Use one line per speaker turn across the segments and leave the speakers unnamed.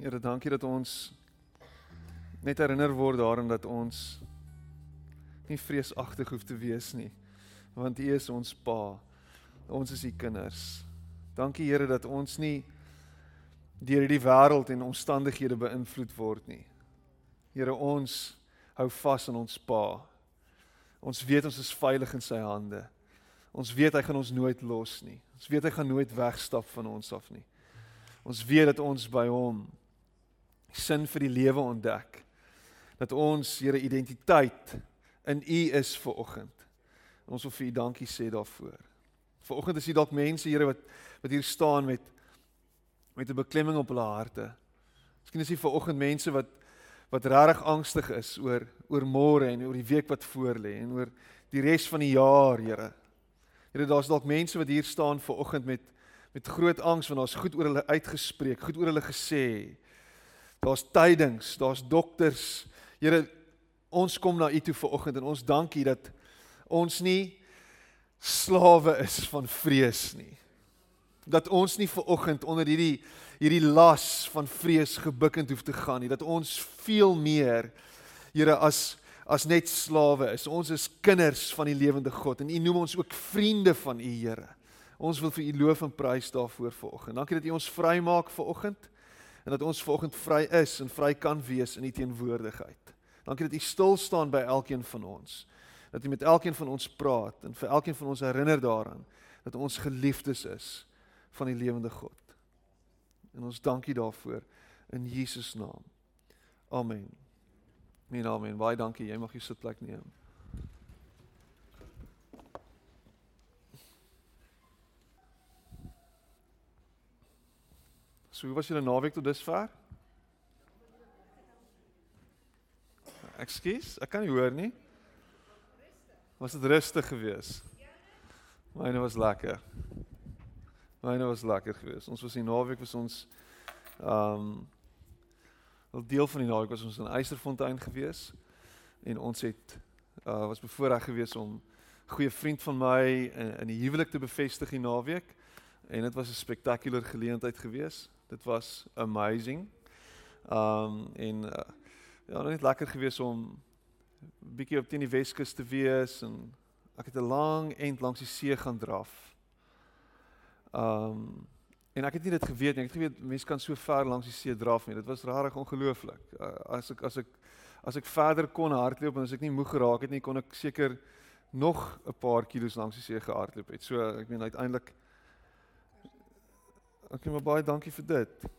Here, dankie dat ons net herinner word daaraan dat ons nie vreesagtig hoef te wees nie, want U is ons Pa. Ons is U kinders. Dankie Here dat ons nie deur hierdie wêreld en omstandighede beïnvloed word nie. Here, ons hou vas aan ons Pa. Ons weet ons is veilig in sy hande. Ons weet hy gaan ons nooit los nie. Ons weet hy gaan nooit wegstap van ons af nie. Ons weet dat ons by hom sin vir die lewe ontdek. Dat ons Here identiteit in U is vir oggend. Ons wil vir U dankie sê daarvoor. Vanoggend is hier dalk mense Here wat wat hier staan met met 'n beklemming op hulle harte. Miskien is hier vanoggend mense wat wat regtig angstig is oor oor môre en oor die week wat voorlê en oor die res van die jaar, Here. Here, daar's dalk mense wat hier staan vanoggend met met groot angs want daar's goed oor hulle uitgespreek, goed oor hulle gesê. Daar's tydings, daar's dokters. Here, ons kom na U toe vanoggend en ons dankie dat ons nie slawe is van vrees nie. Dat ons nie ver oggend onder hierdie hierdie las van vrees gebukkend hoef te gaan nie. Dat ons veel meer Here as as net slawe is. Ons is kinders van die lewende God en U noem ons ook vriende van U Here. Ons wil vir U loof en prys daarvoor ver oggend. Dankie dat U ons vrymaak ver oggend en dat ons ver oggend vry is en vry kan wees in U teenwoordigheid. Dankie dat U stil staan by elkeen van ons dat U met elkeen van ons praat en vir elkeen van ons herinner daaraan dat ons geliefdes is van die lewende God. En ons dankie daarvoor in Jesus naam. Amen. Amen. Amen. Baie dankie. Jy mag jou sitplek neem. So, hoe was julle naweek tot dusver? Ekskuus, ek kan nie hoor nie. Was dit rustig geweest? Myne was lekker. Myne was lekker geweest. Ons was die naweek was ons ehm um, 'n deel van die naweek was ons in Eysterfontein geweest en ons het uh was bevoorreg geweest om goeie vriend van my in, in die huwelik te bevestig die naweek en dit was 'n spektakulêre geleentheid geweest. Dit was amazing. Um, en uh, ja, net lekker geweest om bietjie op teen die Weskus te wees en ek het 'n lang end langs die see gaan draf. Um en ek het nie dit geweet nie. Ek het geweet mense kan so ver langs die see draf nie. Dit was regtig ongelooflik. Uh, as ek as ek as ek verder kon hardloop en as ek nie moeg geraak het nie, kon ek seker nog 'n paar kilos langs die see gehardloop het. So ek meen uiteindelik Ek okay, maar baie dankie vir dit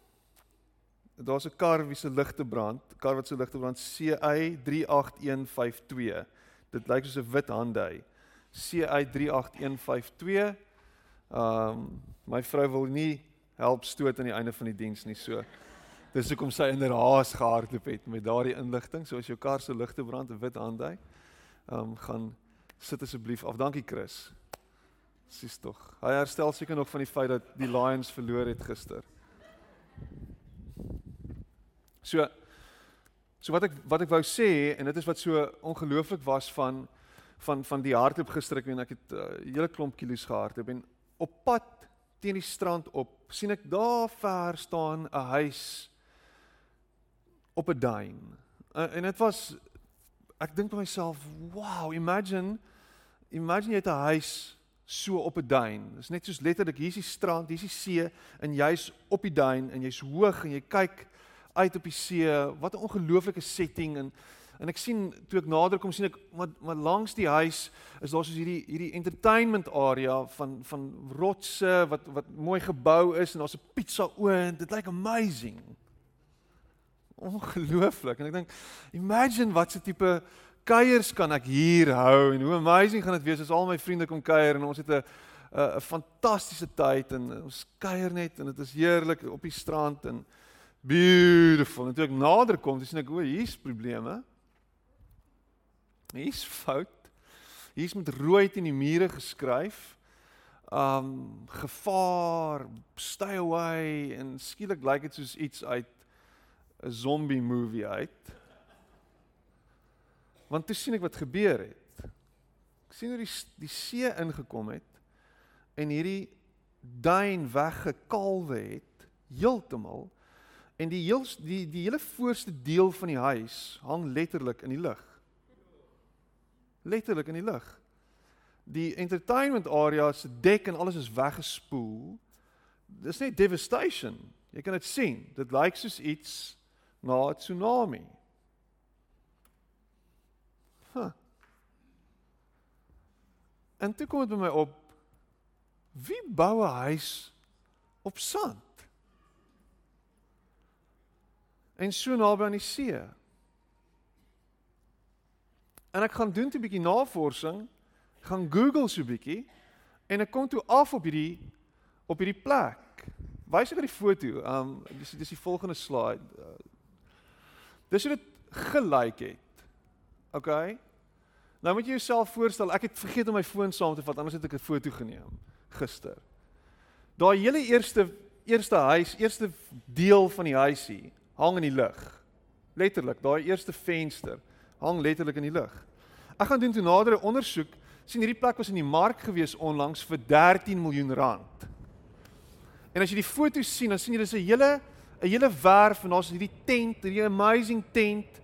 daar's 'n kar wie se ligte brand, kar wat se ligte brand CY 38152. Dit lyk soos 'n wit Hyundai. CY 38152. Ehm um, my vrou wil nie help stoot aan die einde van die diens nie, so dis hoekom sy in 'n haas gehardloop het met daardie inligting. So as jou kar se ligte brand, 'n wit Hyundai, ehm um, gaan sit asseblief af. Dankie Chris. Sis tog. Hy herstel seker nog van die feit dat die Lions verloor het gister. So so wat ek wat ek wou sê en dit is wat so ongelooflik was van van van die hardloop gister ek weet ek het 'n uh, hele klomp kilos gehardloop en op pad teen die strand op sien ek daar ver staan 'n huis op 'n duin. Uh, en dit was ek dink by myself, wow, imagine imagine jy het 'n huis so op 'n duin. Dit is net soos letterlik hier is die strand, hier is die see en jy's op die duin en jy's hoog en jy kyk uit op die see. Wat 'n ongelooflike setting en en ek sien toe ek nader kom sien ek wat wat langs die huis is daar soos hierdie hierdie entertainment area van van rotse wat wat mooi gebou is en daar's 'n pizza oond. Dit lyk amazing. Ongelooflik. En ek dink imagine wat so tipe kuiers kan ek hier hou en hoe amazing gaan dit wees as al my vriende kom kuier en ons het 'n 'n fantastiese tyd en ons kuier net en dit is heerlik op die strand en beautiful. En toe ek nader kom, net ek, o, hier's probleme. Hier's fout. Hier's met rooi teen die mure geskryf. Um gevaar, stay away en skielik lyk dit soos iets uit 'n zombie movie uit. Want toe sien ek wat gebeur het. Ek sien hoe die die see ingekom het en hierdie duin weggekalwe het heeltemal En die heel die die hele voorste deel van die huis hang letterlik in die lug. Letterlik in die lug. Die entertainment area se dek en alles is weggespoel. Dis net devastation. Jy kan dit sien. Dit lyk soos iets na 'n tsunami. Huh. En toe kom dit by my op wie bou 'n huis op sand? en so naby aan die see. En ek gaan doen 'n bietjie navorsing, gaan Google so 'n bietjie en ek kom toe af op hierdie op hierdie plek. Wys ek die foto. Um dis dis die volgende slide. Dis hoe dit gelyk het. OK. Nou moet jy jouself voorstel, ek het vergeet om my foon saam te vat, anders het ek 'n foto geneem gister. Daai hele eerste eerste huis, eerste deel van die huisie hang in die lug. Letterlik, daai eerste venster hang letterlik in die lug. Ek gaan doen toe nadere ondersoek, sien hierdie plek was in die mark gewees onlangs vir 13 miljoen rand. En as jy die foto's sien, dan sien jy dis 'n hele 'n hele werf en daar's hierdie tent, hierdie amazing tent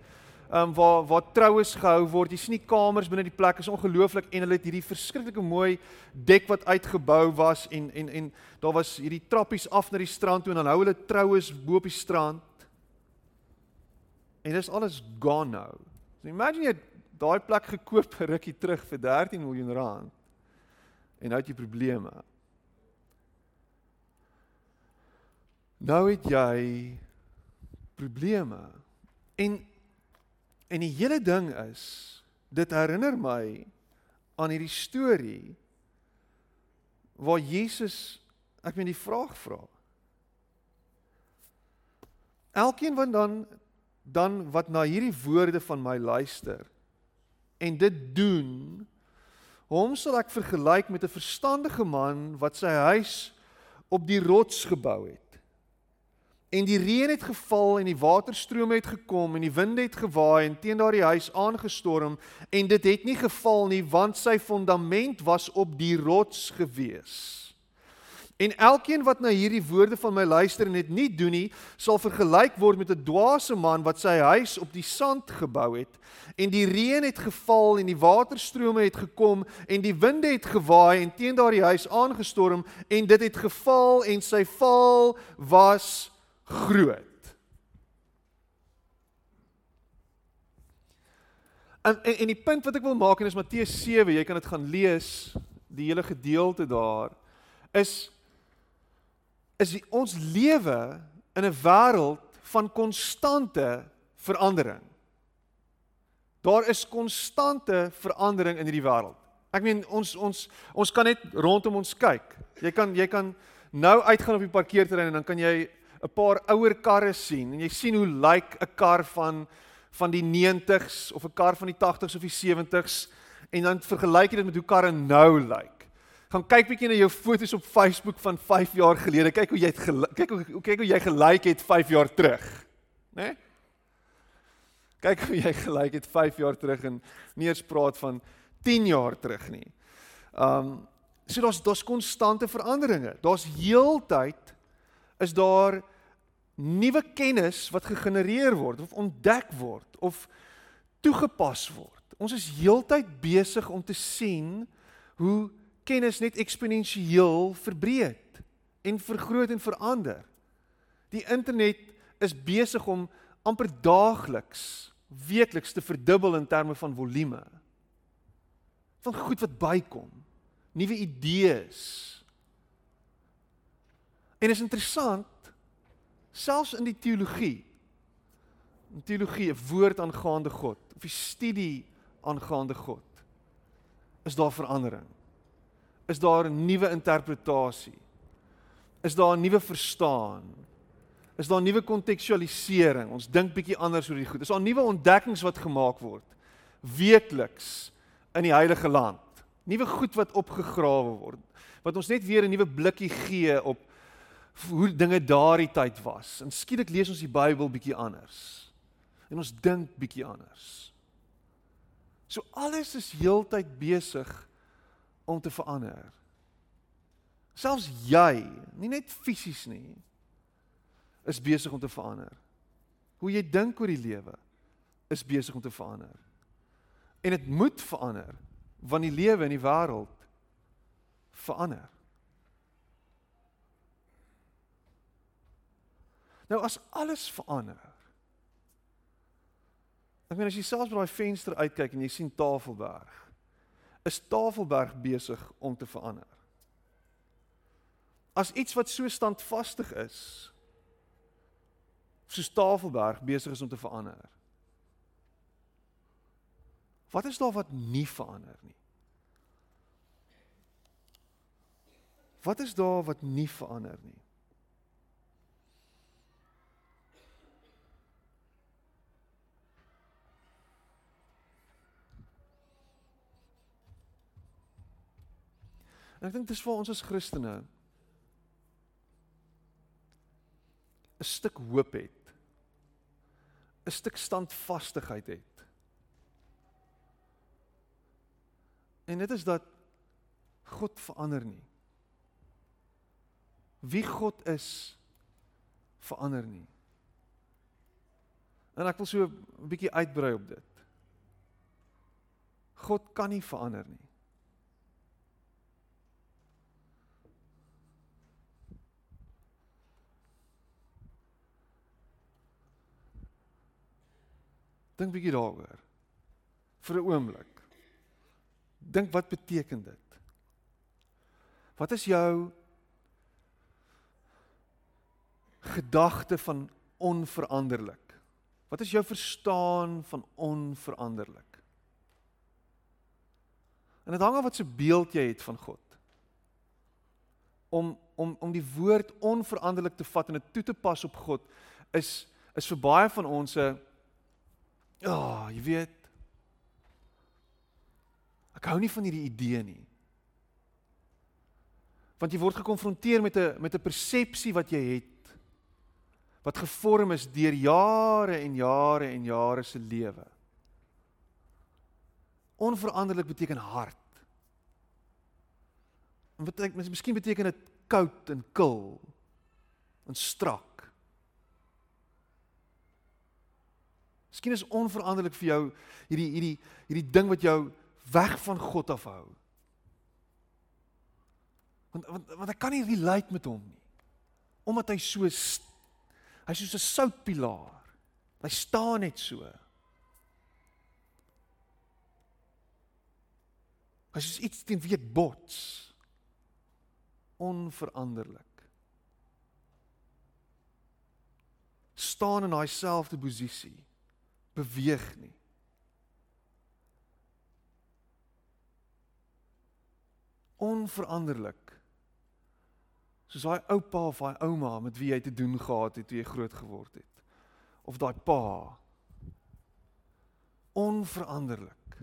um waar waar troues gehou word. Jy sien die kamers binne die plek is ongelooflik en hulle het hierdie verskriklike mooi dek wat uitgebou was en en en daar was hierdie trappies af na die strand toe en dan hou hulle troues bo op die strand. En dis alles gone nou. So imagine jy daai plek gekoop rukkie terug vir 13 miljoen rand. En nou het jy probleme. Nou het jy probleme. En en die hele ding is dit herinner my aan hierdie storie waar Jesus ek meen die vraag vra. Elkeen wat dan dan wat na hierdie woorde van my luister en dit doen hom sal ek vergelyk met 'n verstandige man wat sy huis op die rots gebou het en die reën het geval en die waterstrome het gekom en die winde het gewaai en teen daardie huis aangestorm en dit het nie geval nie want sy fondament was op die rots gewees. En elkeen wat na hierdie woorde van my luister en dit nie doen nie, sal vergelyk word met 'n dwaase man wat sy huis op die sand gebou het. En die reën het geval en die waterstrome het gekom en die winde het gewaai en teen daardie huis aangestorm en dit het geval en sy val was groot. En en, en die punt wat ek wil maak en is Matteus 7, jy kan dit gaan lees, die hele gedeelte daar is is die, ons lewe in 'n wêreld van konstante verandering. Daar is konstante verandering in hierdie wêreld. Ek meen ons ons ons kan net rondom ons kyk. Jy kan jy kan nou uitgaan op die parkeerterrein en dan kan jy 'n paar ouer karre sien en jy sien hoe lyk 'n kar van van die 90s of 'n kar van die 80s of die 70s en dan vergelyk jy dit met hoe karre nou lyk gaan kyk bietjie na jou foto's op Facebook van 5 jaar gelede. Kyk hoe jy het kyk hoe kyk hoe jy gelyk het 5 jaar terug. Né? Nee? Kyk hoe jy gelyk het 5 jaar terug en nie eens praat van 10 jaar terug nie. Um so daar's daar's konstante veranderinge. Daar's heeltyd is daar nuwe kennis wat gegenereer word of ontdek word of toegepas word. Ons is heeltyd besig om te sien hoe kennis net eksponensieel verbreed en vergroot en verander. Die internet is besig om amper daagliks, weekliks te verdubbel in terme van volume. Van goed wat bykom, nuwe idees. En is interessant selfs in die teologie. In teologie, 'n woord aangaande God, of die studie aangaande God, is daar verandering is daar 'n nuwe interpretasie. Is daar 'n nuwe verstaan? Is daar 'n nuwe kontekstualisering? Ons dink bietjie anders oor die goed. Is daar nuwe ontdekkings wat gemaak word weekliks in die heilige land? Nuwe goed wat opgegrawe word wat ons net weer 'n nuwe blikkie gee op hoe dinge daardie tyd was. En skielik lees ons die Bybel bietjie anders. En ons dink bietjie anders. So alles is heeltyd besig om te verander. Selfs jy, nie net fisies nie, is besig om te verander. Hoe jy dink oor die lewe is besig om te verander. En dit moet verander want die lewe in die wêreld verander. Nou as alles verander. Ek meen as jy selfs by daai venster uitkyk en jy sien Tafelberg, is Tafelberg besig om te verander. As iets wat so standvastig is, soos Tafelberg besig is om te verander. Wat is daar wat nie verander nie? Wat is daar wat nie verander nie? En ek dink dis vir ons as Christene 'n stuk hoop het. 'n stuk standvastigheid het. En dit is dat God verander nie. Wie God is verander nie. En ek wil so 'n bietjie uitbrei op dit. God kan nie verander nie. Dink bietjie daaroor. Vir 'n oomblik. Dink wat beteken dit? Wat is jou gedagte van onveranderlik? Wat is jou verstaan van onveranderlik? En dit hang af wat se beeld jy het van God. Om om om die woord onveranderlik te vat en dit toe te pas op God is is vir baie van ons 'n Ja, oh, jy weet. Ek hou nie van hierdie idee nie. Want jy word gekonfronteer met 'n met 'n persepsie wat jy het wat gevorm is deur jare en jare en jare se lewe. Onveranderlik beteken hard. En wat ek miskien beteken dit koud en kil en strak. Miskien is onveranderlik vir jou hierdie hierdie hierdie ding wat jou weg van God afhou. Want want want ek kan nie relate met hom nie. Omdat hy so hy's soos 'n soutpilaar. Hy staan net so. Hy's soos iets teen wie dit bots. Onveranderlik. staan in daai selfde posisie beweeg nie. Onveranderlik. Soos daai oupa of daai ouma met wie jy te doen gehad het toe jy groot geword het. Of daai pa. Onveranderlik.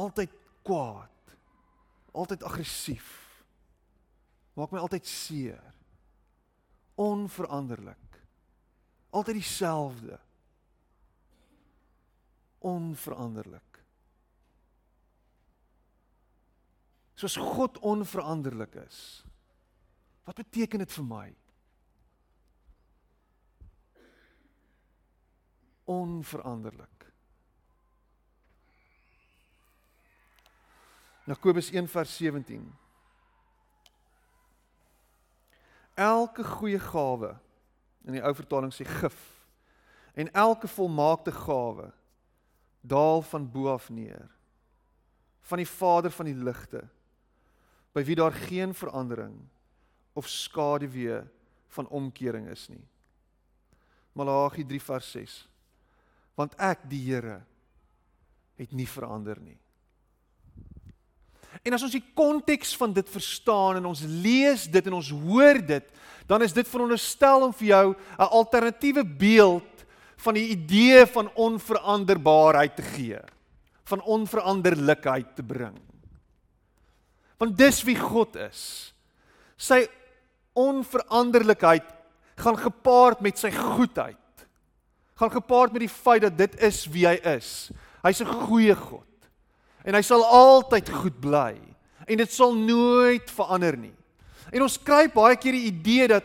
Altyd kwaad. Altyd aggressief. Maak my altyd seer. Onveranderlik. Altyd dieselfde onveranderlik. Soos God onveranderlik is. Wat beteken dit vir my? Onveranderlik. Jakobus 1:17 Elke goeie gawe in die ou vertaling sê gif en elke volmaakte gawe daal van bo af neer van die Vader van die ligte by wie daar geen verandering of skaduwee van omkering is nie. Malagi 3 vers 6 want ek die Here het nie verander nie. En as ons die konteks van dit verstaan en ons lees dit en ons hoor dit, dan is dit veronderstel om vir jou 'n alternatiewe beeld van die idee van onveranderbaarheid te gee, van onveranderlikheid te bring. Want dis wie God is. Sy onveranderlikheid gaan gepaard met sy goedheid. Gaan gepaard met die feit dat dit is wie hy is. Hy's 'n goeie God. En hy sal altyd goed bly en dit sal nooit verander nie. En ons kry baie keer die idee dat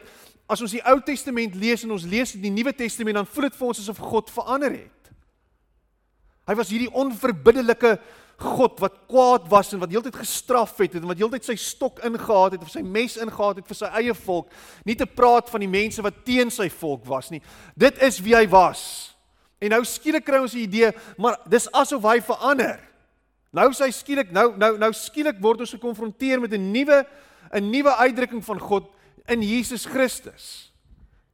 as ons die Ou Testament lees en ons lees die Nuwe Testament, dan voel dit vir ons asof God verander het. Hy was hierdie onverbiddelike God wat kwaad was en wat heeltyd gestraf het en wat heeltyd sy stok ingehaat het of sy mes ingehaat het vir sy eie volk, nie te praat van die mense wat teen sy volk was nie. Dit is wie hy was. En nou skielik kry ons 'n idee, maar dis asof hy verander. Nou sy skielik nou nou nou skielik word ons gekonfronteer met 'n nuwe 'n nuwe uitdrukking van God in Jesus Christus.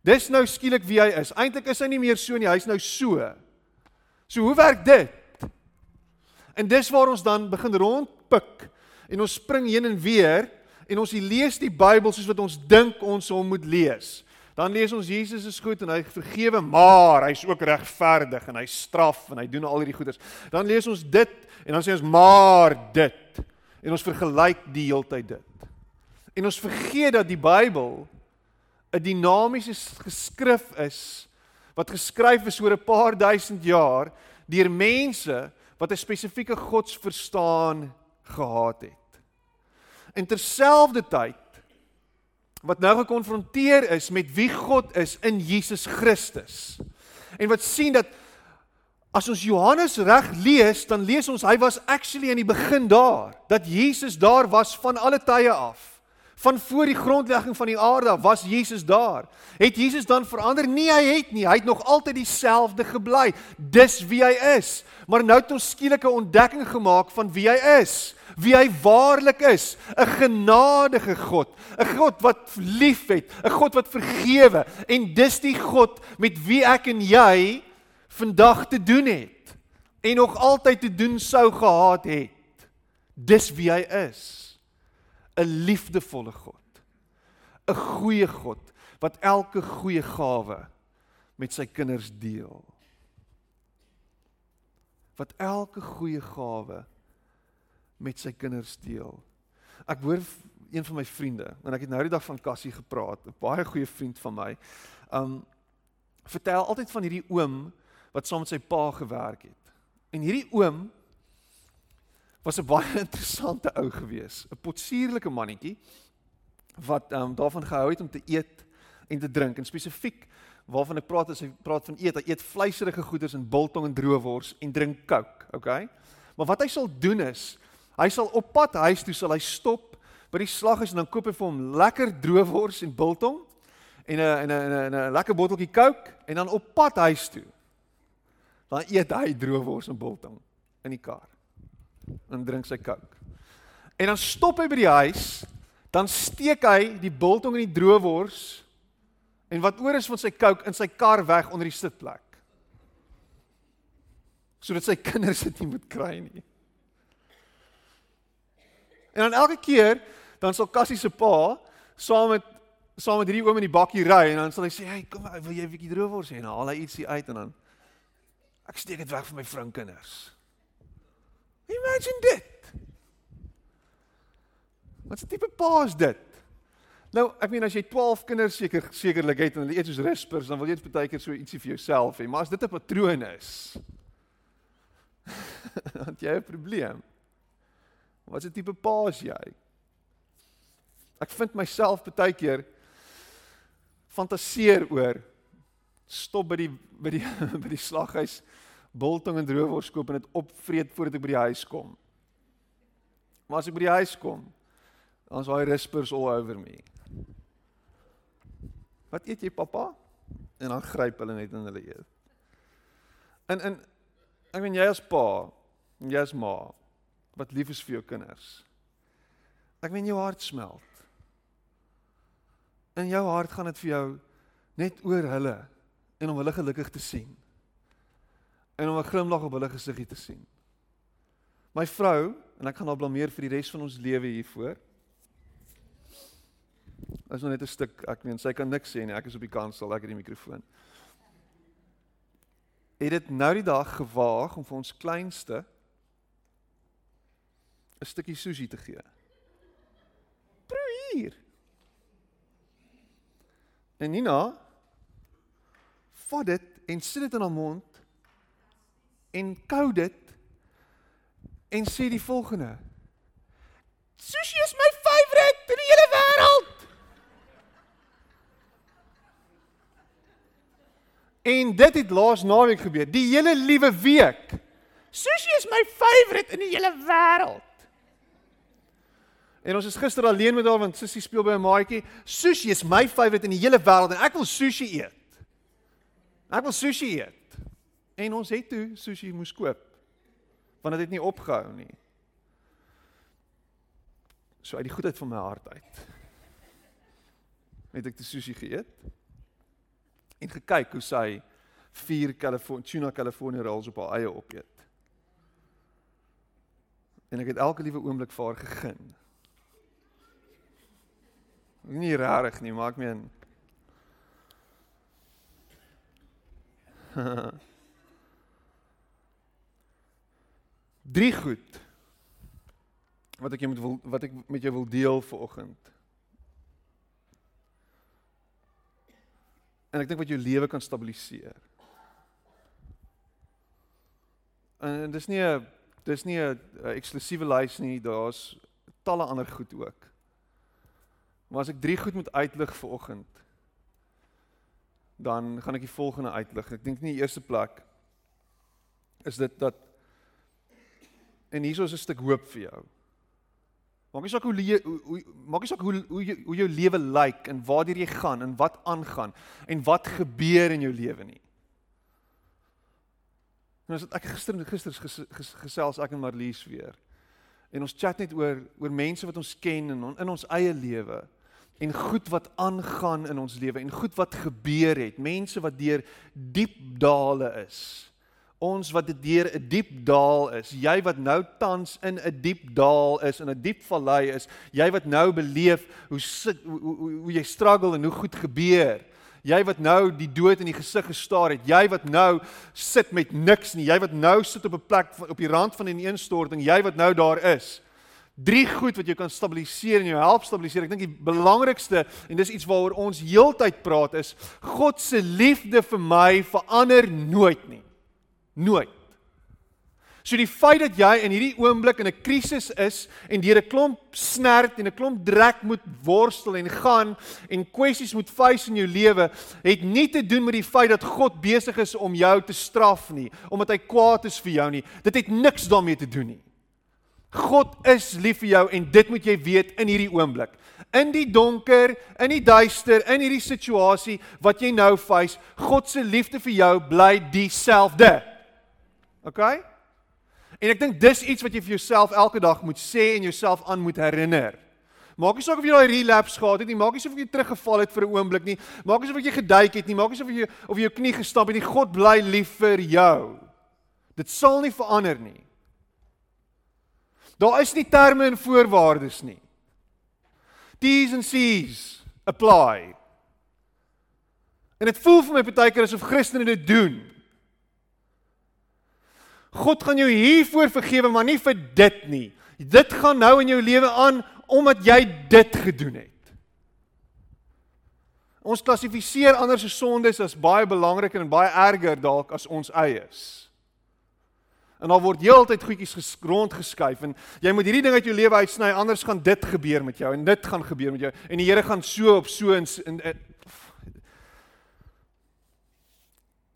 Dis nou skielik wie hy is. Eintlik is hy nie meer so nie, hy's nou so. So hoe werk dit? En dis waar ons dan begin rondpik en ons spring heen en weer en ons lees die Bybel soos wat ons dink ons hom moet lees. Dan lees ons Jesus is goed en hy vergewe, maar hy's ook regverdig en hy straf en hy doen al hierdie goeders. Dan lees ons dit en dan sê ons maar dit en ons vergelyk die heeltyd dit. En ons vergeet dat die Bybel 'n dinamiese geskrif is wat geskryf is oor 'n paar duisend jaar deur mense wat 'n spesifieke godsverstaan gehad het. En terselfdertyd wat nou gekonfronteer is met wie God is in Jesus Christus. En wat sien dat as ons Johannes reg lees, dan lees ons hy was actually in die begin daar, dat Jesus daar was van alle tye af. Van voor die grondlegging van die aarde was Jesus daar. Het Jesus dan verander? Nee, hy het nie. Hy het nog altyd dieselfde gebly. Dis wie hy is. Maar nou het ons skielik 'n ontdekking gemaak van wie hy is, wie hy waarlik is, 'n genadige God, 'n God wat liefhet, 'n God wat vergewe en dis die God met wie ek en jy vandag te doen het en nog altyd te doen sou gehad het. Dis wie hy is. 'n liefdevolle God. 'n goeie God wat elke goeie gawe met sy kinders deel. Wat elke goeie gawe met sy kinders deel. Ek hoor een van my vriende en ek het nou die dag van Cassie gepraat, 'n baie goeie vriend van my. Um vertel altyd van hierdie oom wat saam met sy pa gewerk het. En hierdie oom was 'n baie interessante ou gewees, 'n potsierlike mannetjie wat um, daarvan gehou het om te eet en te drink en spesifiek waarvan ek praat as hy praat van eet, hy eet vleiserige goeders en biltong en droewors en drink Coke, okay? Maar wat hy sal doen is, hy sal op pad huis toe sal hy stop by die slaghuis en dan koop hy vir hom lekker droewors en biltong en 'n en 'n 'n lekker botteltjie Coke en dan op pad huis toe. Dan eet hy droewors en biltong in die kar en drink sy Coke. En dan stop hy by die huis, dan steek hy die biltong en die droewors en wat oor is van sy Coke in sy kar weg onder die sitplek. Sodat sy kinders dit nie moet kry nie. En dan elke keer dan sal Cassie se pa saam met saam met hierdie oom in die bakkie ry en dan sal hy sê, "Hey, kom, wil jy 'n bietjie droewors hê?" En dan haal hy ietsie uit en dan ek steek dit weg vir my vrou en kinders. Imagine dit. Wat 'n tipe pa is dit? Nou, ek meen as jy 12 kinders seker sekerlik het en hulle eet soos rispers, dan wil jy net baie keer so ietsie vir jouself hê, maar as dit 'n patroon is, dan jy 'n probleem. Wat 'n tipe pa is jy? Ek vind myself baie keer fantasieer oor stop by die by die by die slaghuis biltong en droewors koop en dit opvreet voordat ek by die huis kom. Maar as ek by die huis kom, dan is daai rispers all over me. Wat eet jy pappa? En dan gryp hulle net in hulle eet. En en ek meen jy as pa, jy as ma wat lief is vir jou kinders. Ek meen jou hart smelt. In jou hart gaan dit vir jou net oor hulle en om hulle gelukkig te sien en om 'n glimlag op hulle gesiggie te sien. My vrou, en ek gaan haar blameer vir die res van ons lewe hiervoor. Is nog net 'n stuk, ek meen sy kan niks sê nie. Ek is op die kansel, ek het die mikrofoon. Het dit nou die dag gewaag om vir ons kleinste 'n stukkie sushi te gee. Proe hier. En Nina vat dit en sit dit in haar mond en kou dit en sê die volgende. Sushi is my favourite in die hele wêreld. En dit het laas naweek gebeur. Die hele liewe week. Sushi is my favourite in die hele wêreld. En ons is gister alleen met haar want sussie speel by 'n maatjie. Sushi is my favourite in die hele wêreld en ek wil sushi eet. Ek wil sushi eet. En ons het toe sushi moes koop. Want dit het nie opgehou nie. So uit die goedheid van my hart uit. Het ek die sushi geëet en gekyk hoe sy vier California tuna California rolls op haar eie opeet. En ek het elke liewe oomblik vir haar gegeen. Nie rarig nie, maak my in. Drie goed wat ek jou moet wil wat ek met jou wil deel vanoggend. En ek dink wat jou lewe kan stabiliseer. En dis nie 'n dis nie 'n eksklusiewe lys nie, daar's talle ander goed ook. Maar as ek drie goed moet uitlig vir oggend, dan gaan ek die volgende uitlig. Ek dink nie die eerste plek is dit dat en hier is 'n stuk hoop vir jou. Maak nie saak hoe le, hoe maak nie saak hoe hoe jou, hoe jou lewe lyk en waartoe jy gaan en wat aangaan en wat gebeur in jou lewe nie. En as ek gister gister ges, ges, gesels ek en Marlies weer. En ons chat net oor oor mense wat ons ken in in ons eie lewe en goed wat aangaan in ons lewe en goed wat gebeur het, mense wat deur diep dale is. Ons wat deur 'n diep daal is, jy wat nou tans in 'n diep daal is, in 'n diep vallei is, jy wat nou beleef hoe sit hoe, hoe, hoe jy struggle en hoe goed gebeur. Jy wat nou die dood in die gesig gestaar het, jy wat nou sit met niks nie, jy wat nou sit op 'n plek op die rand van 'n ineenstorting, jy wat nou daar is. Drie goed wat jou kan stabiliseer en jou help stabiliseer. Ek dink die belangrikste en dis iets waaroor ons heeltyd praat is God se liefde vir my verander nooit nie. Nooit. So die feit dat jy in hierdie oomblik in 'n krisis is en deur 'n klomp snert en 'n klomp drek moet worstel en gaan en kwessies moet face in jou lewe, het nie te doen met die feit dat God besig is om jou te straf nie, omdat hy kwaad is vir jou nie. Dit het niks daarmee te doen nie. God is lief vir jou en dit moet jy weet in hierdie oomblik. In die donker, in die duister, in hierdie situasie wat jy nou face, God se liefde vir jou bly dieselfde. OK? En ek dink dis iets wat jy vir jouself elke dag moet sê en jouself aan moet herinner. Maak nie saak of jy daai relapse gehad het nie, maak nie saak of jy teruggeval het vir 'n oomblik nie, maak nie saak of jy geduik het nie, maak nie saak of jy of jy jou knie gestap het nie, God bly lief vir jou. Dit sal nie verander nie. Daar is nie terme en voorwaardes nie. T's and C's apply. En dit voel vir my baie keer asof Christene dit doen. God gaan jou hiervoor vergewe, maar nie vir dit nie. Dit gaan nou in jou lewe aan omdat jy dit gedoen het. Ons klassifiseer ander se sondes as baie belangriker en baie erger dalk as ons eie is. En dan word heeltyd goedjies geskrond geskuif en jy moet hierdie ding uit jou lewe uitsny anders gaan dit gebeur met jou en dit gaan gebeur met jou en die Here gaan so op so in, in, in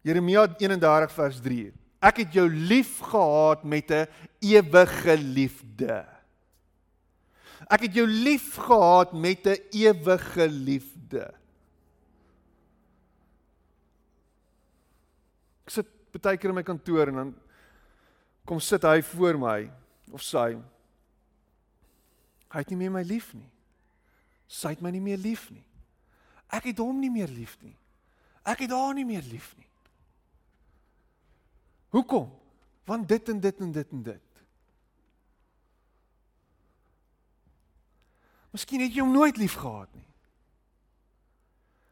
Jeremia 31 vers 3. Ek het jou lief gehad met 'n ewige liefde. Ek het jou lief gehad met 'n ewige liefde. Ek sit baie keer in my kantoor en dan kom sit hy voor my of sy. Hy het nie meer my lief nie. Sy het my nie meer lief nie. Ek het hom nie meer lief nie. Ek het haar nie meer lief nie. Hoekom? Want dit en dit en dit en dit. Miskien het jy hom nooit lief gehad nie.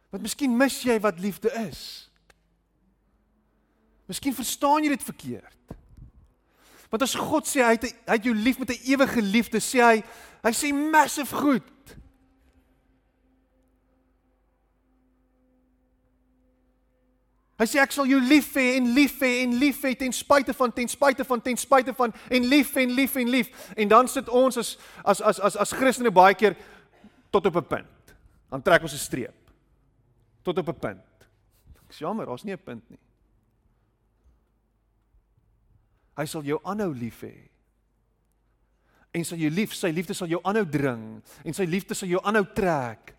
Want miskien mis jy wat liefde is. Miskien verstaan jy dit verkeerd. Want as God sê hy het hy het jou lief met 'n ewige liefde, sê hy hy sê massive goed. Hy sê ek sal jou lief hê en lief hê en lief hê ten spyte van ten spyte van ten spyte van en lief en lief en lief en dan sit ons as as as as as Christene baie keer tot op 'n punt. Dan trek ons 'n streep. Tot op 'n punt. Dis jammer, daar's nie 'n punt nie. Hy sal jou aanhou lief hê. En sal jou lief, sy liefde sal jou aanhou dring en sy liefde sal jou aanhou trek.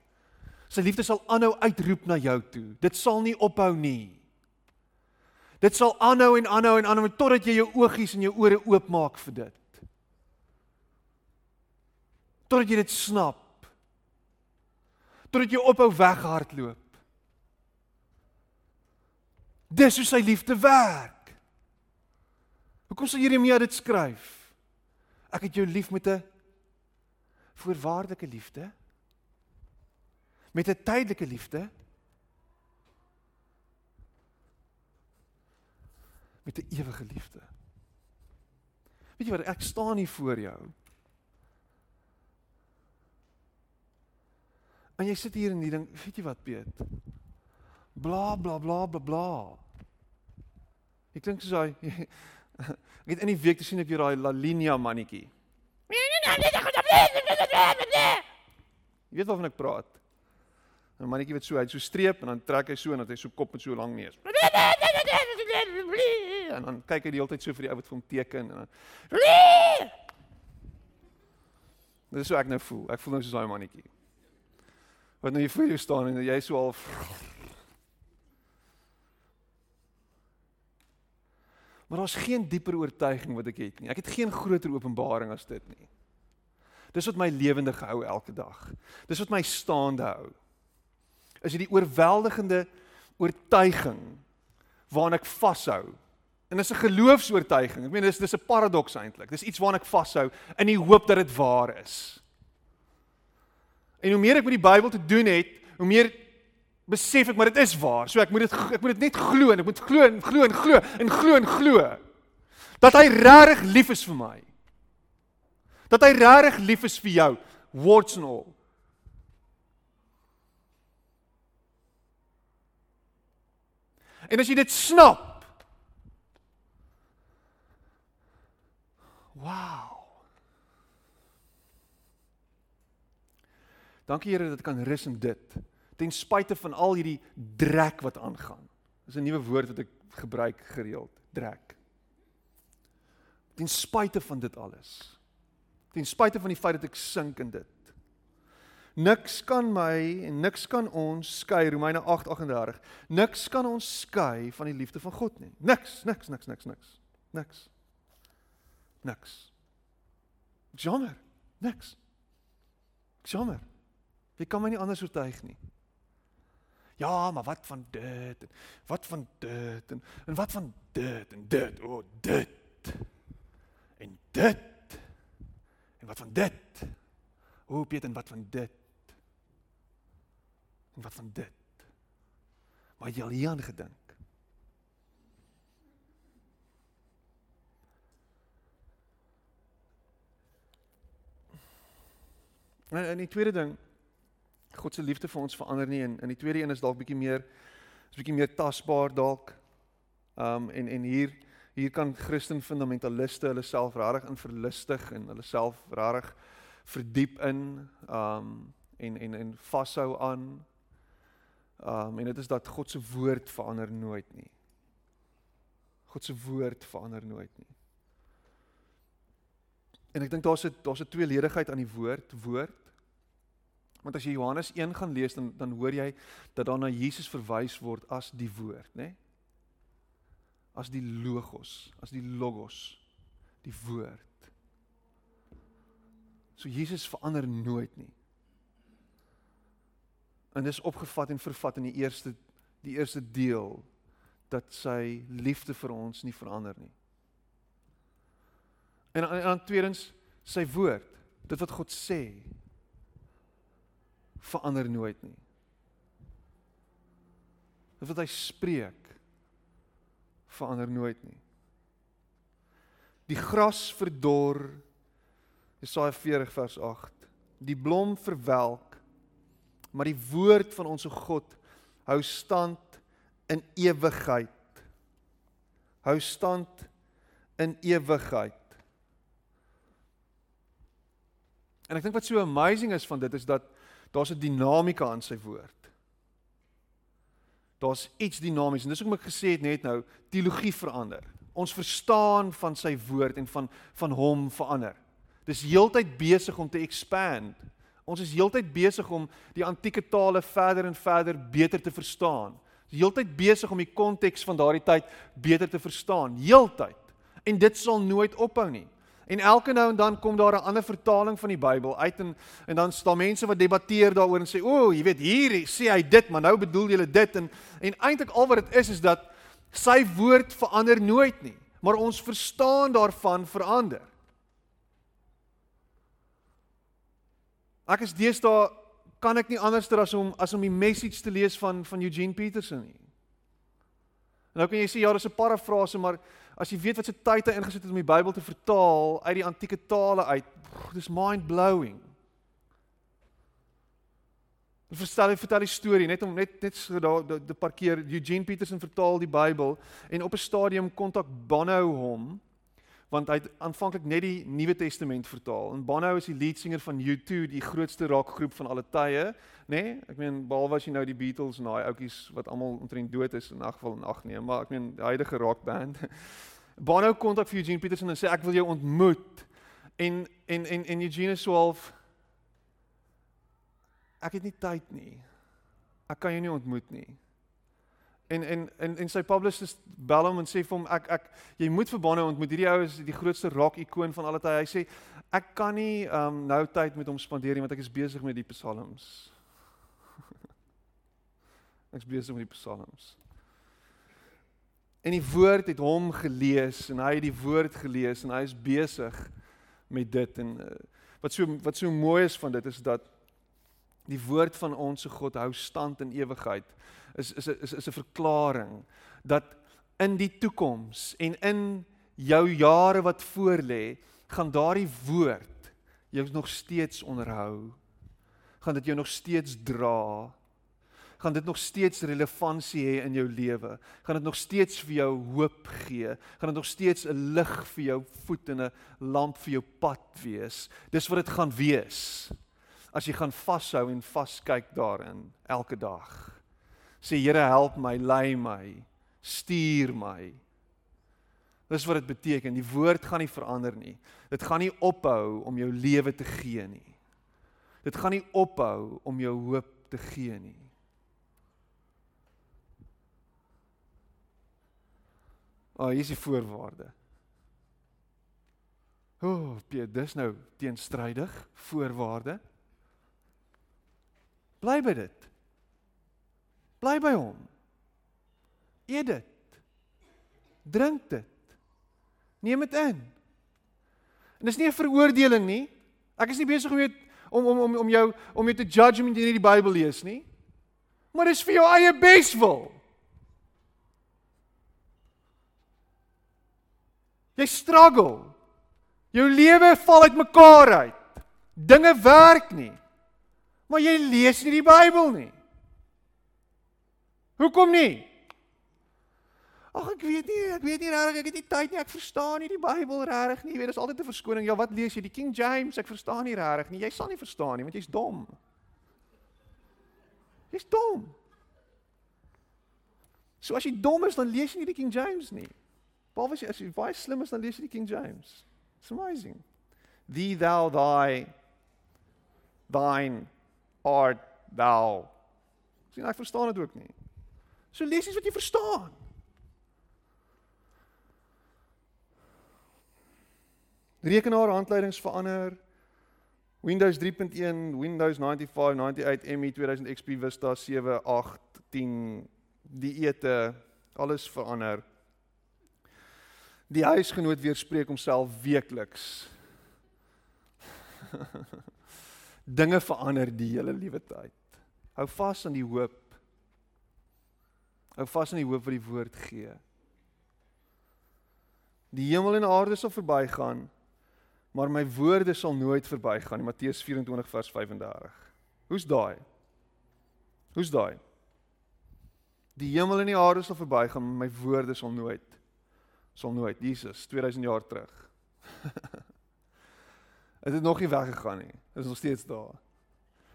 Sy liefde sal aanhou uitroep na jou toe. Dit sal nie ophou nie. Dit sal aanhou en aanhou en aanhou totdat jy jou oogies en jou ore oopmaak vir dit. Totdat jy dit snap. Totdat jy ophou weghardloop. Dis hoe sy liefde werk. Hoekom sal Jeremia dit skryf? Ek het jou lief met 'n voorwaardelike liefde. Met 'n tydelike liefde. Met 'n ewige liefde. Weet jy wat ek staan hier voor jou. En jy sit hier en jy dink, weet jy wat Piet? Bla bla bla bla bla. Ek dink soos hy ek het in die week te sien ek hier daai La Linea mannetjie. Jy weet waarvan ek praat. 'n Mannetjie wat so hy so streep en dan trek hy so en dan hy so kop met so lank neus en dan kyk hy die hele tyd so vir die ou wat vir hom teken en dan Dis so ek nou voel. Ek voel nou soos daai mannetjie. Wat nou hier voor jou staan en jy so al Maar daar's geen dieper oortuiging wat ek het nie. Ek het geen groter openbaring as dit nie. Dis wat my lewendig hou elke dag. Dis wat my staande hou. Is dit die oorweldigende oortuiging waaraan ek vashou En dis 'n geloofs-oortuiging. Ek meen dis dis 'n paradoks eintlik. Dis iets waaraan ek vashou in die hoop dat dit waar is. En hoe meer ek met die Bybel te doen het, hoe meer besef ek maar dit is waar. So ek moet dit ek moet dit net glo en ek moet glo en glo en glo en glo en glo dat hy regtig lief is vir my. Dat hy regtig lief is vir jou. Words and all. En as jy dit snap, Wow. Dankie Here dat ek kan rus in dit. Ten spyte van al hierdie drek wat aangaan. Dis 'n nuwe woord wat ek gebruik gereeld, drek. Ten spyte van dit alles. Ten spyte van die feit dat ek sink in dit. Niks kan my en niks kan ons skei Romeine 8:38. Niks kan ons skei van die liefde van God nie. Niks, niks, niks, niks, niks. Niks niks. Jammer, niks. Jammer. Jy kan my nie anders oortuig nie. Ja, maar wat van dit? Wat van dit? En, en wat van dit en dit? O, oh, dit. En dit. En wat van dit? O, oh, Piet, en wat van dit? Wat van dit? Maar jy al hier aan gedink? En en die tweede ding God se liefde vir ons verander nie en in die tweede een is dalk bietjie meer is bietjie meer tasbaar dalk. Um en en hier hier kan Christen fundamentaliste hulle self regtig in verlustig en hulle self regtig verdiep in um en en en vashou aan. Um en dit is dat God se woord verander nooit nie. God se woord verander nooit nie. En ek dink daar's 'n daar's 'n tweeledigheid aan die woord, woord. Want as jy Johannes 1 gaan lees dan dan hoor jy dat daar na Jesus verwys word as die woord, né? Nee? As die logos, as die logos, die woord. So Jesus verander nooit nie. En dis opgevat en vervat in die eerste die eerste deel dat sy liefde vir ons nie verander nie. En en, en tweedens sy woord, dit wat God sê verander nooit nie. Dit wat hy spreek verander nooit nie. Die gras verdor Jesaja 40 vers 8. Die blom verwelk, maar die woord van ons God hou stand in ewigheid. Hou stand in ewigheid. En ek dink wat so amazing is van dit is dat daar's 'n dinamika aan sy woord. Daar's iets dinamies en dis hoekom ek gesê het net nou, teologie verander. Ons verstaan van sy woord en van van hom verander. Dis heeltyd besig om te expand. Ons is heeltyd besig om die antieke tale verder en verder beter te verstaan. Ons heeltyd besig om die konteks van daardie tyd beter te verstaan, heeltyd. En dit sal nooit ophou nie. En elke nou en dan kom daar 'n ander vertaling van die Bybel uit en en dan staan mense wat debatteer daaroor en sê, "O, oh, jy weet hier sê hy dit, maar nou bedoel jy dit." En en eintlik al wat dit is is dat sy woord verander nooit nie, maar ons verstaan daarvan verander. Ek is deesdae kan ek nie anderster as om as om die message te lees van van Eugene Peterson nie. Nou kan jy sê ja, dis 'n parafrase, maar as jy weet wat se tyd hy ingesit het om die Bybel te vertaal uit die antieke tale uit, dis mind-blowing. Ek verstel ek vertel die storie net om net net so daar die parkeer Eugene Peterson vertaal die Bybel en op 'n stadium kontak Bono hom want hy het aanvanklik net die Nuwe Testament vertaal. En Bono is die leadsinger van U2, die grootste rockgroep van alle tye, nê? Nee? Ek meen behalwe as jy nou die Beatles en daai ouetjies wat almal omtrent dood is in 'n geval en ag nee, maar ek meen die huidige rockband. Bono kontak vir Eugene Peterson en sê ek wil jou ontmoet. En en en en Eugene sê half ek het nie tyd nie. Ek kan jou nie ontmoet nie en en en en sy publicist bel hom en sê vir hom ek ek jy moet vir Bonnie ontmoet. Hierdie ou is die grootste rock ikoon van alle tye. Hy sê ek kan nie um nou tyd met hom spandeer nie want ek is besig met die psalms. ek is besig met die psalms. En die woord het hom gelees en hy het die woord gelees en hy is besig met dit en uh, wat so wat so mooi is van dit is dat die woord van ons se God hou stand in ewigheid is is is is 'n verklaring dat in die toekoms en in jou jare wat voorlê, gaan daardie woord jou nog steeds onderhou. Gaan dit jou nog steeds dra? Gaan dit nog steeds relevantie hê in jou lewe? Gaan dit nog steeds vir jou hoop gee? Gaan dit nog steeds 'n lig vir jou voet en 'n lamp vir jou pad wees? Dis wat dit gaan wees. As jy gaan vashou en vaskyk daarin elke dag sê Here help my, lei my, stuur my. Dis wat dit beteken. Die woord gaan nie verander nie. Dit gaan nie ophou om jou lewe te gee nie. Dit gaan nie ophou om jou hoop te gee nie. Ah, oh, hier is die voorwaarde. O, oh, Piet, dis nou teenstrydig voorwaarde. Bly by dit. Bly by hom. Eet dit. Drink dit. Neem dit in. En dis nie 'n veroordeling nie. Ek is nie besig om jou om om om om jou om jou te judge omdat jy nie die Bybel lees nie. Maar dis vir jou eie beswil. Jy struggle. Jou lewe val uitmekaar uit. Dinge werk nie. Maar jy lees nie die Bybel nie. Hoekom nie? Ag ek weet nie, ek weet nie regtig, ek het nie tyd nie, ek verstaan nie die Bybel regtig nie. Jy weet, dis altyd 'n verskoning. Ja, wat lees jy? Die King James? Ek verstaan nie regtig nie. Jy sal nie verstaan nie want jy's dom. Jy's dom. So as jy dom is, dan lees jy nie die King James nie. Behalwe as jy as jy baie slim is, dan lees jy die King James. It's amazing. Thee thou thy thine art thou. Sien, ek verstaan dit ook nie. So lees iets wat jy verstaan. Rekenaar handleidings verander. Windows 3.1, Windows 95, 98, ME 2000 XP Vista 7, 8, 10 dieete, alles verander. Die huisgenoot weerspreek homself weekliks. Dinge verander die hele liewe tyd. Hou vas aan die hoop Hou vas aan die hoop wat die woord gee. Die hemel en aarde sal verbygaan, maar my woorde sal nooit verbygaan nie. Matteus 24 vers 35. Hoe's daai? Hoe's daai? Die hemel en die aarde sal verbygaan, maar my woorde sal nooit sal nooit Jesus 2000 jaar terug. Dit het nog nie weggegaan nie. Dit is nog steeds daar.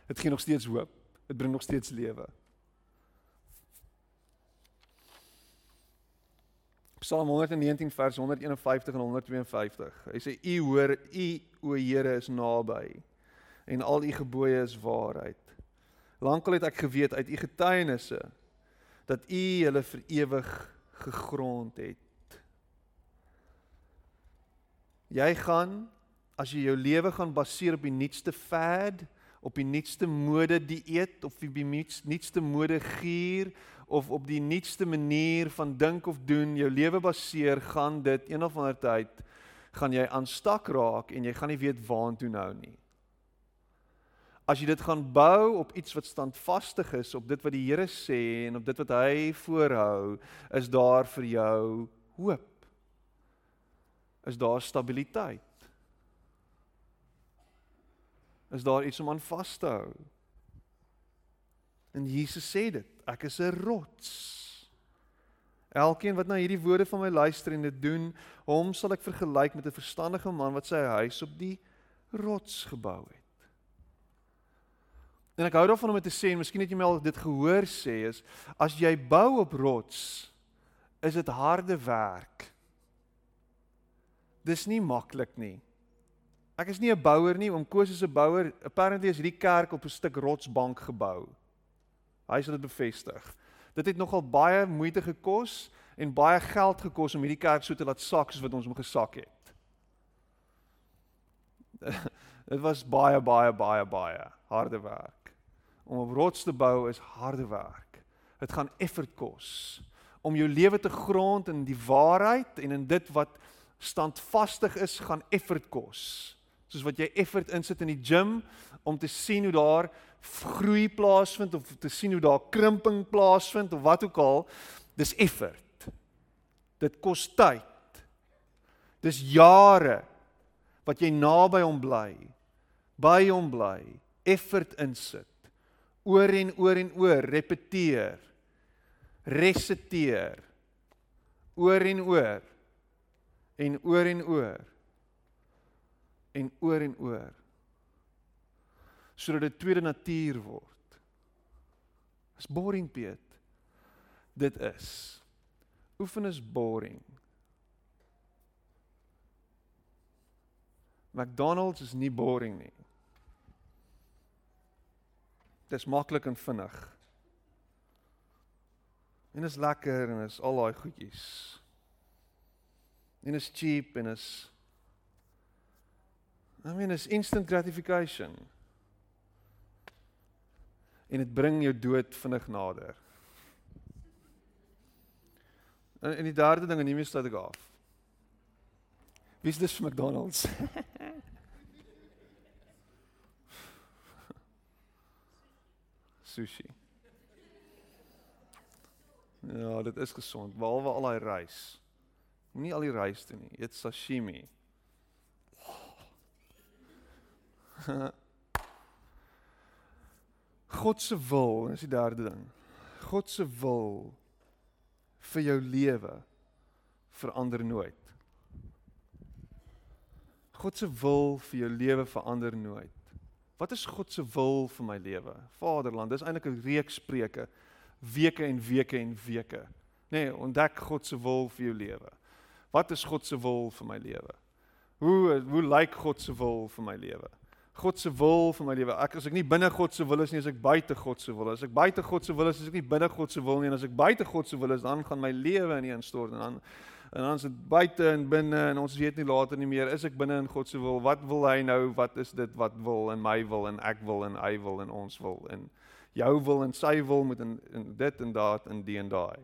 Dit gee nog steeds hoop. Dit bring nog steeds lewe. Psalm 119 vers 151 en 152. Hy sê u hoor u o Here is naby en al u gebooie is waarheid. Lankal het ek geweet uit u getuienisse dat u hulle vir ewig gegrond het. Jy gaan as jy jou lewe gaan baseer op die nuutste fad, op die nuutste mode dieet of die nuutste mode gier of op die nuutste manier van dink of doen jou lewe baseer, gaan dit een of ander tyd gaan jy aanstak raak en jy gaan nie weet waartoe nou nie. As jy dit gaan bou op iets wat standvastig is, op dit wat die Here sê en op dit wat hy voorhou, is daar vir jou hoop. Is daar stabiliteit? Is daar iets om aan vas te hou? En Jesus sê dit, ek is 'n rots. Elkeen wat na hierdie woorde van my luister en dit doen, hom sal ek vergelyk met 'n verstandige man wat sy huis op die rots gebou het. En ek hou daarvan om dit te sê, en miskien het jy my al dit gehoor sê, is as jy bou op rots, is dit harde werk. Dis nie maklik nie. Ek is nie 'n bouer nie, oom Koos is 'n bouer. Apparently is hierdie kerk op 'n stuk rotsbank gebou. Hy sal dit bevestig. Dit het nogal baie moeite gekos en baie geld gekos om hierdie kerk so te laat sak soos wat ons hom gesak het. Dit was baie baie baie baie harde werk om op rots te bou is harde werk. Dit gaan effort kos om jou lewe te grond in die waarheid en in dit wat standvastig is, gaan effort kos. Soos wat jy effort insit in die gim om te sien hoe daar groei plaasvind of te sien hoe daar krimping plaasvind of wat ook al, dis effort. Dit kos tyd. Dis jare wat jy naby hom bly, by hom bly, effort insit oor en oor en oor repeteer resiteer oor en oor en oor en oor en oor en oor sodat dit tweede natuur word is boring Piet dit is oefen is boring McDonald's is nie boring nie Dis maklik en vinnig. En is lekker en is al daai goedjies. En is cheap en is I mean is instant gratification. En dit bring jou dood vinnig nader. En, en die derde ding en hiermee sluit ek af. Wie is dis vir McDonald's? sushi. Ja, dit is gesond, behalwe al daai rys. Moenie al die rys doen nie. Eet sashimi. God se wil, is die derde ding. God se wil vir jou lewe verander nooit. God se wil vir jou lewe verander nooit. Wat is God se wil vir my lewe? Vaderland, dis eintlik 'n reeks preke, weke en weke en weke. Nee, ontdek God se wil vir jou lewe. Wat is God se wil vir my lewe? Hoe hoe lyk God se wil vir my lewe? God se wil vir my lewe. Ek as ek nie binne God se wil is nie, as ek buite God se wil is. As ek buite God se wil is, is ek nie binne God se wil nie en as ek buite God se wil is, dan gaan my lewe ineenstort en dan en dan is dit buite en binne en ons weet nie later nie meer is ek binne in God se wil? Wat wil hy nou? Wat is dit wat wil in my wil en ek wil en hy wil en ons wil? En jou wil en sy wil moet in, in dit en daad en die en daai.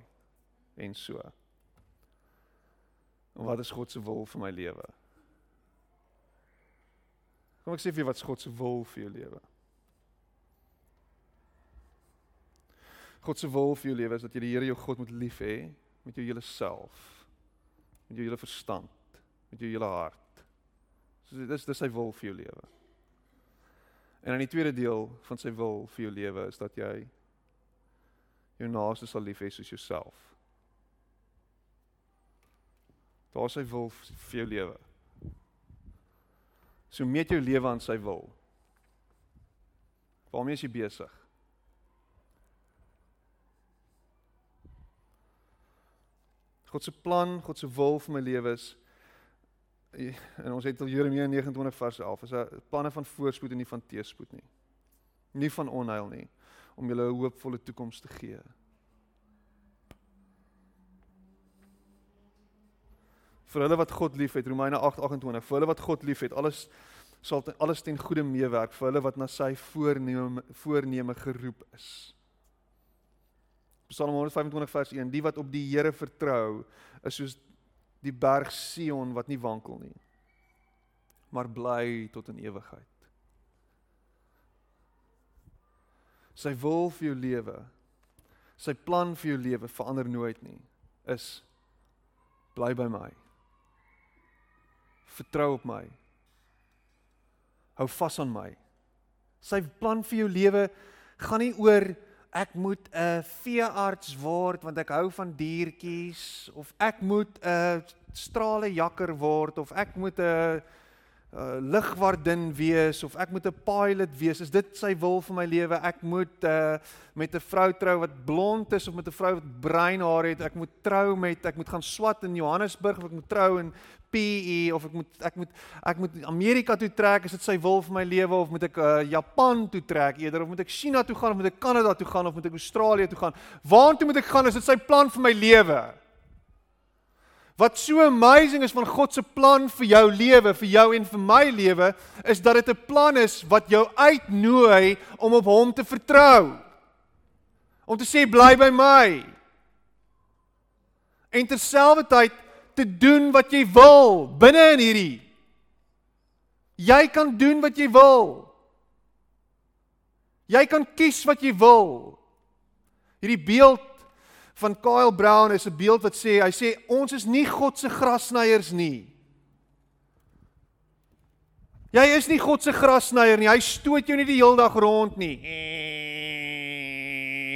En so. En wat is God se wil vir my lewe kom ek sê vir jou wat God se wil vir jou lewe God se wil vir jou lewe is dat jy die Here jou God moet lief hê met jou hele self met jou hele verstand, met jou hele hart. So dis dis sy wil vir jou lewe. En dan die tweede deel van sy wil vir jou lewe is dat jy jou naaste sal lief hê soos jouself. Daar is sy wil vir jou lewe. So meet jou lewe aan sy wil. Waarmee is jy besig? God se plan, God se wil vir my lewe is en ons het al Jeremia 29 vers 11 is 'n planne van voorspoed en nie van teëspoed nie. Nie van onheil nie om julle 'n hoopvolle toekoms te gee. Vir hulle wat God liefhet, Romeine 8:28, vir hulle wat God liefhet, alles sal ten, alles ten goeie meewerk vir hulle wat na sy voorneme voorneme geroep is. Psalm 125 vers 1: Die wat op die Here vertrou, is soos die berg Sion wat nie wankel nie, maar bly tot in ewigheid. Sy wil vir jou lewe, sy plan vir jou lewe verander nooit nie. Is bly by my. Vertrou op my. Hou vas aan my. Sy plan vir jou lewe gaan nie oor ek moet 'n veearts word want ek hou van diertjies of ek moet 'n strale jakker word of ek moet 'n uh, lugwardin wees of ek moet 'n pilot wees. Is dit sy wil vir my lewe? Ek moet uh, met 'n vrou trou wat blond is of met 'n vrou wat bruin haar het. Ek moet trou met ek moet gaan swat in Johannesburg of ek moet trou in PE of ek moet ek moet ek moet Amerika toe trek. Is dit sy wil vir my lewe of moet ek uh, Japan toe trek eerder of moet ek China toe gaan of moet ek Kanada toe gaan of moet ek Australië toe gaan? Waartoe moet ek gaan? Is dit sy plan vir my lewe? Wat so amazing is van God se plan vir jou lewe, vir jou en vir my lewe, is dat dit 'n plan is wat jou uitnooi om op hom te vertrou. Om te sê bly by my. En terselfdertyd te doen wat jy wil binne in hierdie. Jy kan doen wat jy wil. Jy kan kies wat jy wil. Hierdie beeld van Kyle Brown is 'n beeld wat sê hy sê ons is nie God se grasnyers nie. Jy is nie God se grasnyer nie. Hy stoot jou nie die hele dag rond nie.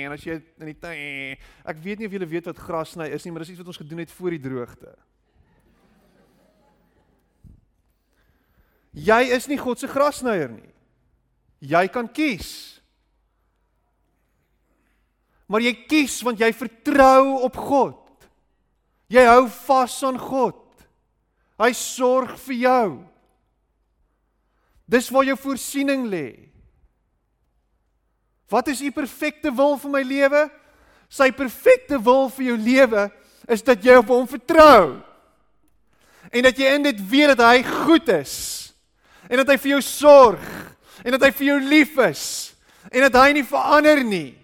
En as jy in die tyd ek weet nie of julle weet wat grasny is nie, maar dis iets wat ons gedoen het voor die droogte. Jy is nie God se grasnyer nie. Jy kan kies. Maar jy kies want jy vertrou op God. Jy hou vas aan God. Hy sorg vir jou. Dis waar jou voorsiening lê. Wat is u perfekte wil vir my lewe? Sy perfekte wil vir jou lewe is dat jy op hom vertrou. En dat jy in dit weet dat hy goed is. En dat hy vir jou sorg en dat hy vir jou lief is en dat hy nie verander nie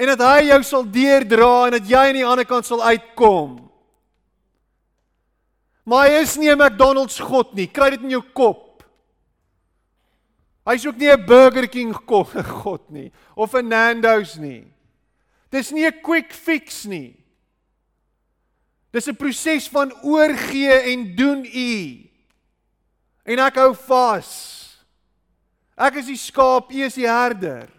en dat hy jou sal deurdra en dat jy aan die ander kant sal uitkom. Maar hy is nie 'n McDonald's God nie. Kry dit in jou kop. Hy's ook nie 'n Burger King God nie of 'n Nando's nie. Dis nie 'n quick fix nie. Dis 'n proses van oorgee en doen u. En ek hou vas. Ek is die skaap, u is die herder.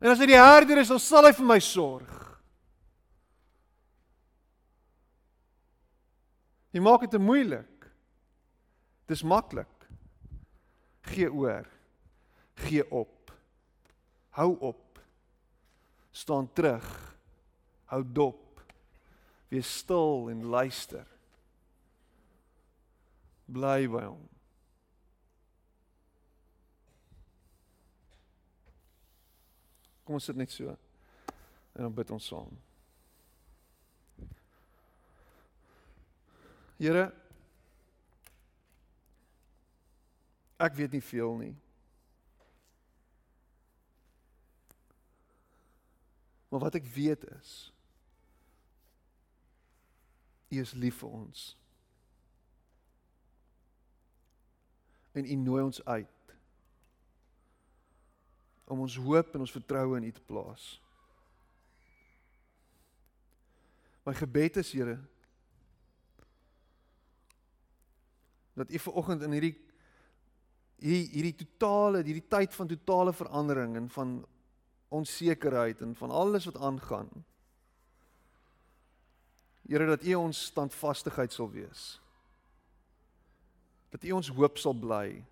En as hy die herder is, dan sal hy vir my sorg. Jy maak dit te moeilik. Dis maklik. Gee oor. Gee op. Hou op. Staan terug. Hou dop. Wees stil en luister. Bly by hom. Kom ons sit net so. En dan bid ons saam. Here Ek weet nie veel nie. Maar wat ek weet is U is lief vir ons. En U nooi ons uit om ons hoop en ons vertroue in U te plaas. My gebed is Here dat U vanoggend in hierdie hierdie hierdie totale hierdie tyd van totale verandering en van onsekerheid en van alles wat aangaan. Here dat U ons standvastigheid sal wees. Dat U ons hoop sal bly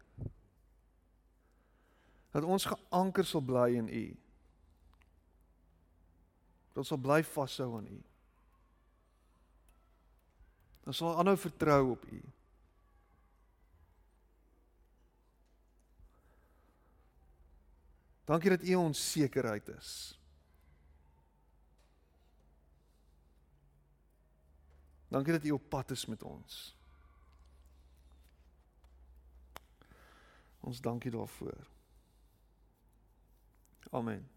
dat ons geanker sal bly in U. Dat ons sal bly vashou aan U. Ons sal aanhou vertrou op U. Dankie dat U ons sekerheid is. Dankie dat U op pad is met ons. Ons dankie daarvoor. Amen.